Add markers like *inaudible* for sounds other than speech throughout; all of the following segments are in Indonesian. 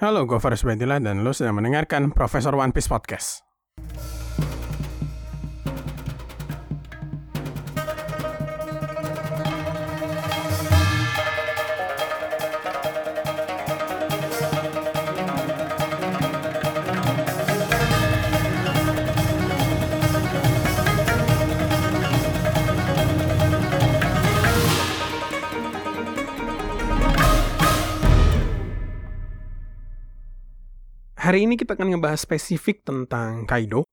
Halo, gue Faris Badila dan lo sedang mendengarkan Profesor One Piece Podcast. Hari ini kita akan ngebahas spesifik tentang Kaido.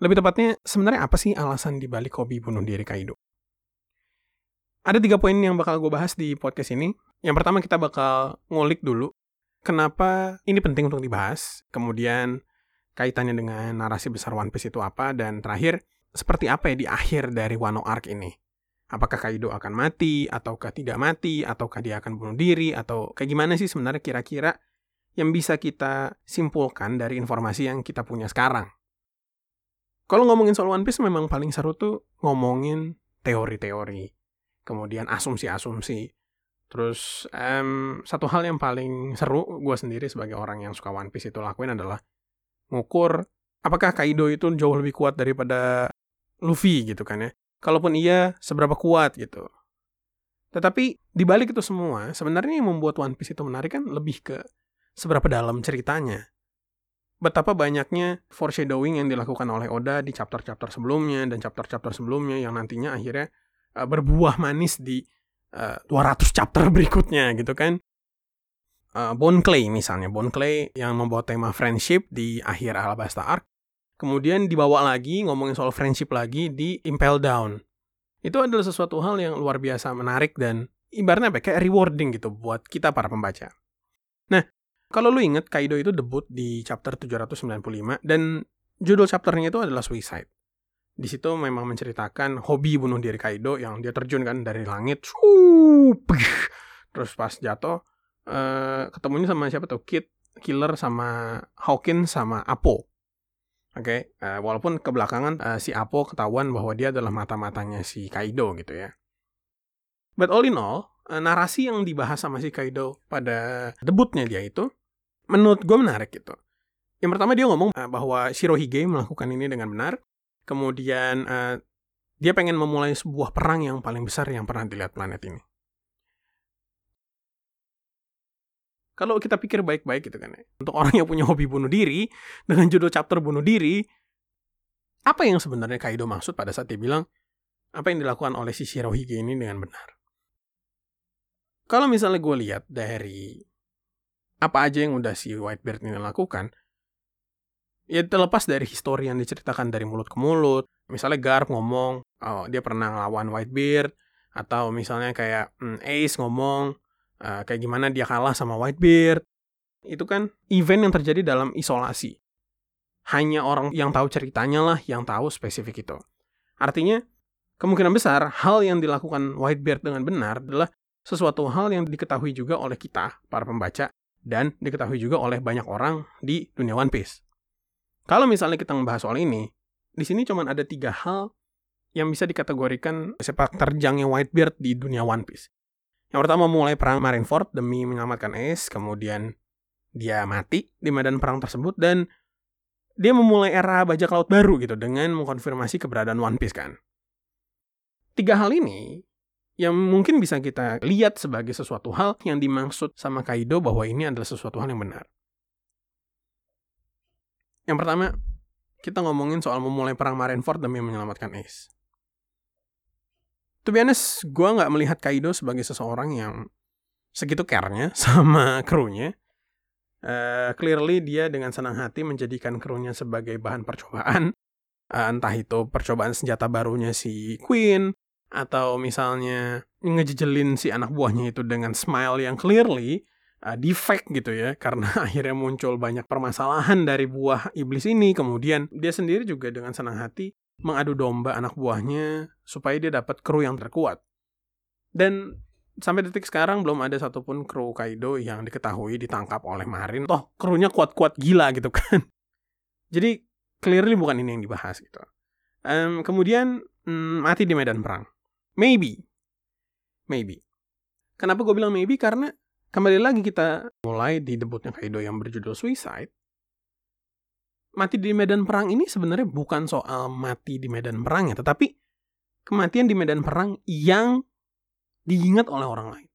Lebih tepatnya, sebenarnya apa sih alasan dibalik hobi bunuh diri Kaido? Ada tiga poin yang bakal gue bahas di podcast ini. Yang pertama kita bakal ngulik dulu kenapa ini penting untuk dibahas. Kemudian kaitannya dengan narasi besar One Piece itu apa. Dan terakhir, seperti apa ya di akhir dari Wano Arc ini. Apakah Kaido akan mati, ataukah tidak mati, ataukah dia akan bunuh diri, atau kayak gimana sih sebenarnya kira-kira yang bisa kita simpulkan dari informasi yang kita punya sekarang. Kalau ngomongin soal One Piece memang paling seru tuh ngomongin teori-teori, kemudian asumsi-asumsi. Terus um, satu hal yang paling seru gue sendiri sebagai orang yang suka One Piece itu lakuin adalah ngukur apakah Kaido itu jauh lebih kuat daripada Luffy gitu kan ya. Kalaupun iya, seberapa kuat gitu. Tetapi dibalik itu semua, sebenarnya yang membuat One Piece itu menarik kan lebih ke seberapa dalam ceritanya. Betapa banyaknya foreshadowing yang dilakukan oleh Oda di chapter-chapter sebelumnya dan chapter-chapter sebelumnya yang nantinya akhirnya uh, berbuah manis di uh, eh, 200 chapter berikutnya gitu kan. Uh, Bone Clay misalnya, Bone Clay yang membawa tema friendship di akhir Alabasta Arc. Kemudian dibawa lagi ngomongin soal friendship lagi di Impel Down. Itu adalah sesuatu hal yang luar biasa menarik dan ibaratnya apa kayak rewarding gitu buat kita para pembaca. Nah, kalau lu inget, Kaido itu debut di chapter 795 dan judul chapternya itu adalah Suicide. Di situ memang menceritakan hobi bunuh diri Kaido yang dia terjun kan dari langit, terus pas jatuh uh, ketemunya sama siapa tuh Kid, Killer sama Hawkins sama Apo. Oke, okay? eh, walaupun kebelakangan uh, si Apo ketahuan bahwa dia adalah mata-matanya si Kaido gitu ya. But all in all, narasi yang dibahas sama si Kaido pada debutnya dia itu menurut gue menarik gitu. Yang pertama dia ngomong uh, bahwa Shirohige melakukan ini dengan benar. Kemudian uh, dia pengen memulai sebuah perang yang paling besar yang pernah dilihat planet ini. Kalau kita pikir baik-baik gitu kan ya. Untuk orang yang punya hobi bunuh diri, dengan judul chapter bunuh diri, apa yang sebenarnya Kaido maksud pada saat dia bilang, apa yang dilakukan oleh si Shirohige ini dengan benar? Kalau misalnya gue lihat dari apa aja yang udah si Whitebeard ini lakukan, ya terlepas dari histori yang diceritakan dari mulut ke mulut. Misalnya Garp ngomong, oh, dia pernah ngelawan Whitebeard, atau misalnya kayak hmm, Ace ngomong, uh, kayak gimana dia kalah sama Whitebeard. Itu kan event yang terjadi dalam isolasi. Hanya orang yang tahu ceritanya lah yang tahu spesifik itu. Artinya, kemungkinan besar hal yang dilakukan Whitebeard dengan benar adalah sesuatu hal yang diketahui juga oleh kita, para pembaca, dan diketahui juga oleh banyak orang di dunia One Piece. Kalau misalnya kita membahas soal ini, di sini cuma ada tiga hal yang bisa dikategorikan sepak terjangnya Whitebeard di dunia One Piece. Yang pertama mulai perang Marineford demi menyelamatkan Ace, kemudian dia mati di medan perang tersebut dan dia memulai era bajak laut baru gitu dengan mengkonfirmasi keberadaan One Piece kan. Tiga hal ini yang mungkin bisa kita lihat sebagai sesuatu hal yang dimaksud sama Kaido bahwa ini adalah sesuatu hal yang benar. Yang pertama, kita ngomongin soal memulai perang Marineford demi menyelamatkan Ace. To be honest, gue nggak melihat Kaido sebagai seseorang yang segitu care-nya *laughs* sama krunya. Uh, clearly dia dengan senang hati menjadikan krunya sebagai bahan percobaan. Uh, entah itu percobaan senjata barunya si Queen, atau misalnya ngejejelin si anak buahnya itu dengan smile yang clearly uh, defect gitu ya karena *laughs* akhirnya muncul banyak permasalahan dari buah iblis ini. Kemudian dia sendiri juga dengan senang hati mengadu domba anak buahnya supaya dia dapat kru yang terkuat. Dan sampai detik sekarang belum ada satupun kru Kaido yang diketahui ditangkap oleh Marin. Toh krunya kuat-kuat gila gitu *laughs* kan. Jadi clearly bukan ini yang dibahas gitu. Um, kemudian um, mati di medan perang Maybe. Maybe. Kenapa gue bilang maybe? Karena kembali lagi kita mulai di debutnya Kaido yang berjudul Suicide. Mati di medan perang ini sebenarnya bukan soal mati di medan perang ya, tetapi kematian di medan perang yang diingat oleh orang lain.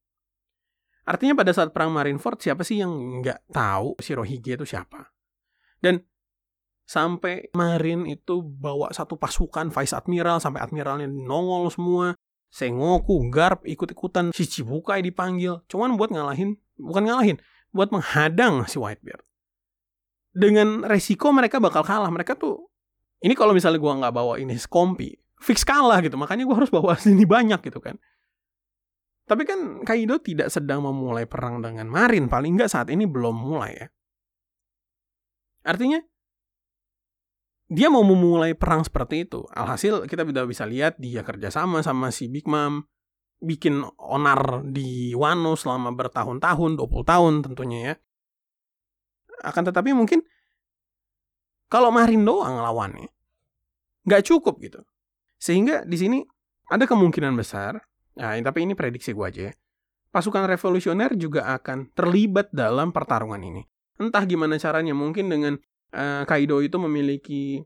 Artinya pada saat perang Marineford siapa sih yang nggak tahu Shirohige itu siapa? Dan sampai Marin itu bawa satu pasukan Vice Admiral sampai admiralnya nongol semua. Sengoku, Garp ikut-ikutan, Shichibukai dipanggil. Cuman buat ngalahin, bukan ngalahin, buat menghadang si Whitebeard. Dengan resiko mereka bakal kalah. Mereka tuh, ini kalau misalnya gua nggak bawa ini skompi, fix kalah gitu. Makanya gua harus bawa *laughs* sini banyak gitu kan. Tapi kan Kaido tidak sedang memulai perang dengan Marin, paling nggak saat ini belum mulai ya. Artinya, dia mau memulai perang seperti itu. Alhasil kita tidak bisa lihat dia kerjasama sama si Big Mom, bikin onar di Wano selama bertahun-tahun, 20 tahun tentunya ya. Akan tetapi mungkin kalau Marin doang lawannya, nggak cukup gitu. Sehingga di sini ada kemungkinan besar Nah, tapi ini prediksi gue aja ya. Pasukan revolusioner juga akan terlibat dalam pertarungan ini. Entah gimana caranya, mungkin dengan uh, Kaido itu memiliki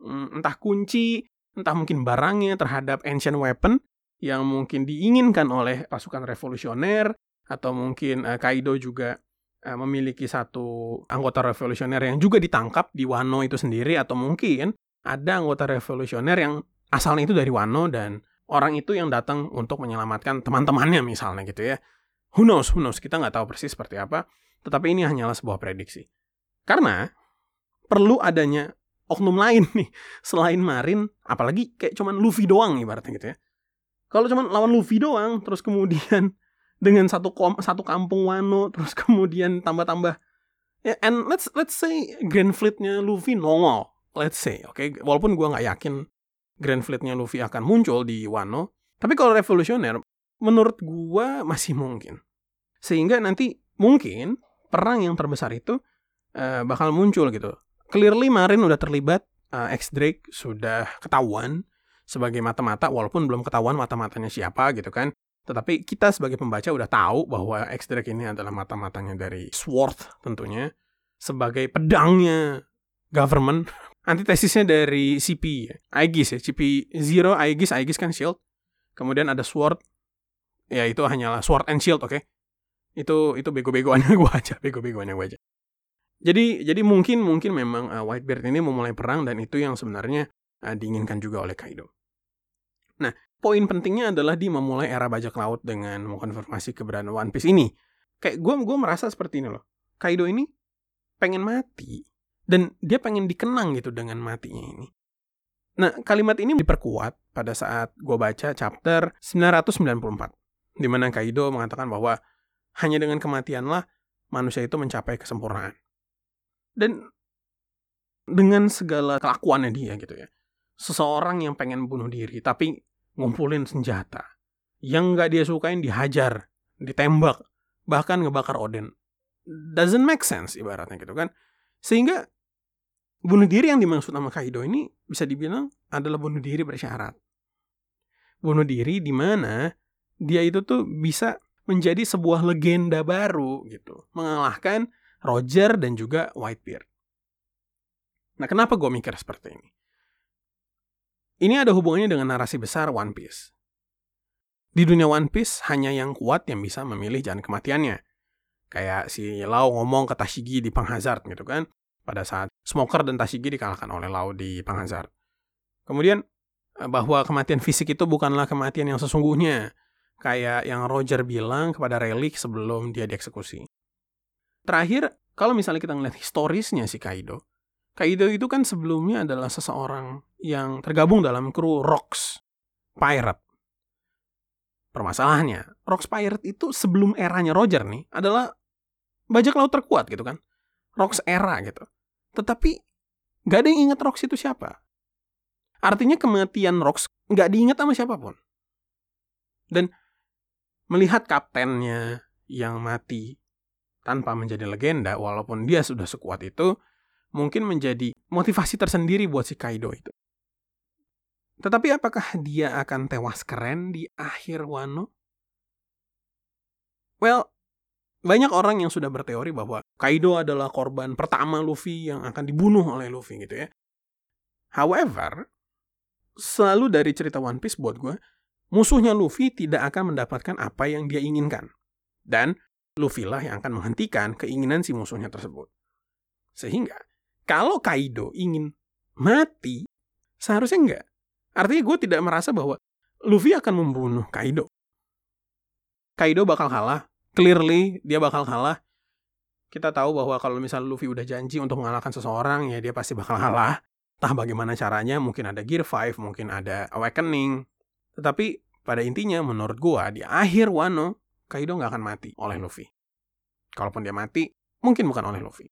um, entah kunci, entah mungkin barangnya terhadap ancient weapon yang mungkin diinginkan oleh pasukan revolusioner, atau mungkin uh, Kaido juga uh, memiliki satu anggota revolusioner yang juga ditangkap di Wano itu sendiri, atau mungkin ada anggota revolusioner yang asalnya itu dari Wano dan orang itu yang datang untuk menyelamatkan teman-temannya misalnya gitu ya. Who knows, who knows, kita nggak tahu persis seperti apa, tetapi ini hanyalah sebuah prediksi. Karena perlu adanya oknum lain *laughs* nih, selain Marin, apalagi kayak cuman Luffy doang ibaratnya gitu ya. Kalau cuman lawan Luffy doang, terus kemudian *laughs* dengan satu kom satu kampung Wano, terus kemudian tambah-tambah ya, and let's let's say Grand Fleet-nya Luffy nongol, let's say, oke, okay? walaupun gua nggak yakin Grand Fleet-nya Luffy akan muncul di Wano. Tapi kalau revolusioner, menurut gua masih mungkin. Sehingga nanti mungkin perang yang terbesar itu uh, bakal muncul gitu. Clearly Marin udah terlibat, uh, X Drake sudah ketahuan sebagai mata-mata walaupun belum ketahuan mata-matanya siapa gitu kan. Tetapi kita sebagai pembaca udah tahu bahwa X Drake ini adalah mata-matanya dari Sword tentunya sebagai pedangnya government *laughs* antitesisnya dari CP ya. Aegis ya, CP Zero, Aegis, Aegis kan shield. Kemudian ada sword. Ya itu hanyalah sword and shield, oke. Okay? Itu itu bego-begoannya *laughs* gue aja, bego-begoannya gue aja. Jadi jadi mungkin mungkin memang uh, Whitebeard ini memulai perang dan itu yang sebenarnya uh, diinginkan juga oleh Kaido. Nah, poin pentingnya adalah di memulai era bajak laut dengan mengkonfirmasi keberadaan One Piece ini. Kayak gue gue merasa seperti ini loh. Kaido ini pengen mati dan dia pengen dikenang gitu dengan matinya ini. Nah, kalimat ini diperkuat pada saat gue baca chapter 994. Di mana Kaido mengatakan bahwa hanya dengan kematianlah manusia itu mencapai kesempurnaan. Dan dengan segala kelakuannya dia gitu ya. Seseorang yang pengen bunuh diri tapi ngumpulin senjata. Yang nggak dia sukain dihajar, ditembak, bahkan ngebakar Odin. Doesn't make sense ibaratnya gitu kan. Sehingga bunuh diri yang dimaksud sama Kaido ini bisa dibilang adalah bunuh diri bersyarat. Bunuh diri di mana dia itu tuh bisa menjadi sebuah legenda baru gitu, mengalahkan Roger dan juga Whitebeard. Nah, kenapa gue mikir seperti ini? Ini ada hubungannya dengan narasi besar One Piece. Di dunia One Piece hanya yang kuat yang bisa memilih jalan kematiannya. Kayak si Lau ngomong ke Tashigi di Panghazard gitu kan pada saat Smoker dan Tashigi dikalahkan oleh Lau di Panghazard. Kemudian eh, bahwa kematian fisik itu bukanlah kematian yang sesungguhnya, kayak yang Roger bilang kepada Relic sebelum dia dieksekusi. Terakhir, kalau misalnya kita ngeliat historisnya si Kaido, Kaido itu kan sebelumnya adalah seseorang yang tergabung dalam kru Rocks Pirate. Permasalahannya, Rocks Pirate itu sebelum eranya Roger nih adalah bajak laut terkuat gitu kan. Rocks era gitu. Tetapi nggak ada yang ingat Rox itu siapa. Artinya kematian Rox nggak diingat sama siapa pun. Dan melihat kaptennya yang mati tanpa menjadi legenda, walaupun dia sudah sekuat itu, mungkin menjadi motivasi tersendiri buat si Kaido itu. Tetapi apakah dia akan tewas keren di akhir Wano? Well, banyak orang yang sudah berteori bahwa Kaido adalah korban pertama Luffy yang akan dibunuh oleh Luffy gitu ya. However, selalu dari cerita One Piece buat gue, musuhnya Luffy tidak akan mendapatkan apa yang dia inginkan. Dan Luffy lah yang akan menghentikan keinginan si musuhnya tersebut. Sehingga, kalau Kaido ingin mati, seharusnya enggak. Artinya gue tidak merasa bahwa Luffy akan membunuh Kaido. Kaido bakal kalah clearly dia bakal kalah. Kita tahu bahwa kalau misalnya Luffy udah janji untuk mengalahkan seseorang, ya dia pasti bakal kalah. Entah bagaimana caranya, mungkin ada Gear 5, mungkin ada Awakening. Tetapi pada intinya menurut gua di akhir Wano, Kaido nggak akan mati oleh Luffy. Kalaupun dia mati, mungkin bukan oleh Luffy.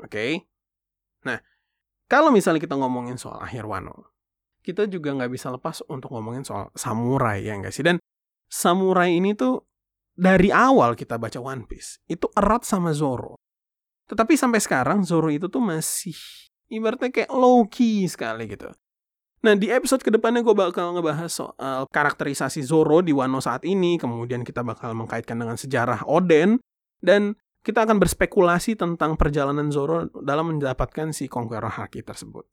Oke? Okay? Nah, kalau misalnya kita ngomongin soal akhir Wano, kita juga nggak bisa lepas untuk ngomongin soal samurai ya nggak sih? Dan samurai ini tuh dari awal kita baca One Piece itu erat sama Zoro. Tetapi sampai sekarang Zoro itu tuh masih ibaratnya kayak low key sekali gitu. Nah di episode ke depannya gue bakal ngebahas soal karakterisasi Zoro di Wano saat ini, kemudian kita bakal mengkaitkan dengan sejarah Oden, dan kita akan berspekulasi tentang perjalanan Zoro dalam mendapatkan si Conqueror Haki tersebut.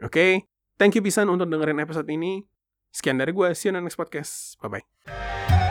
Oke, okay? thank you pisan untuk dengerin episode ini. Sekian dari gue, see you the next podcast. Bye-bye.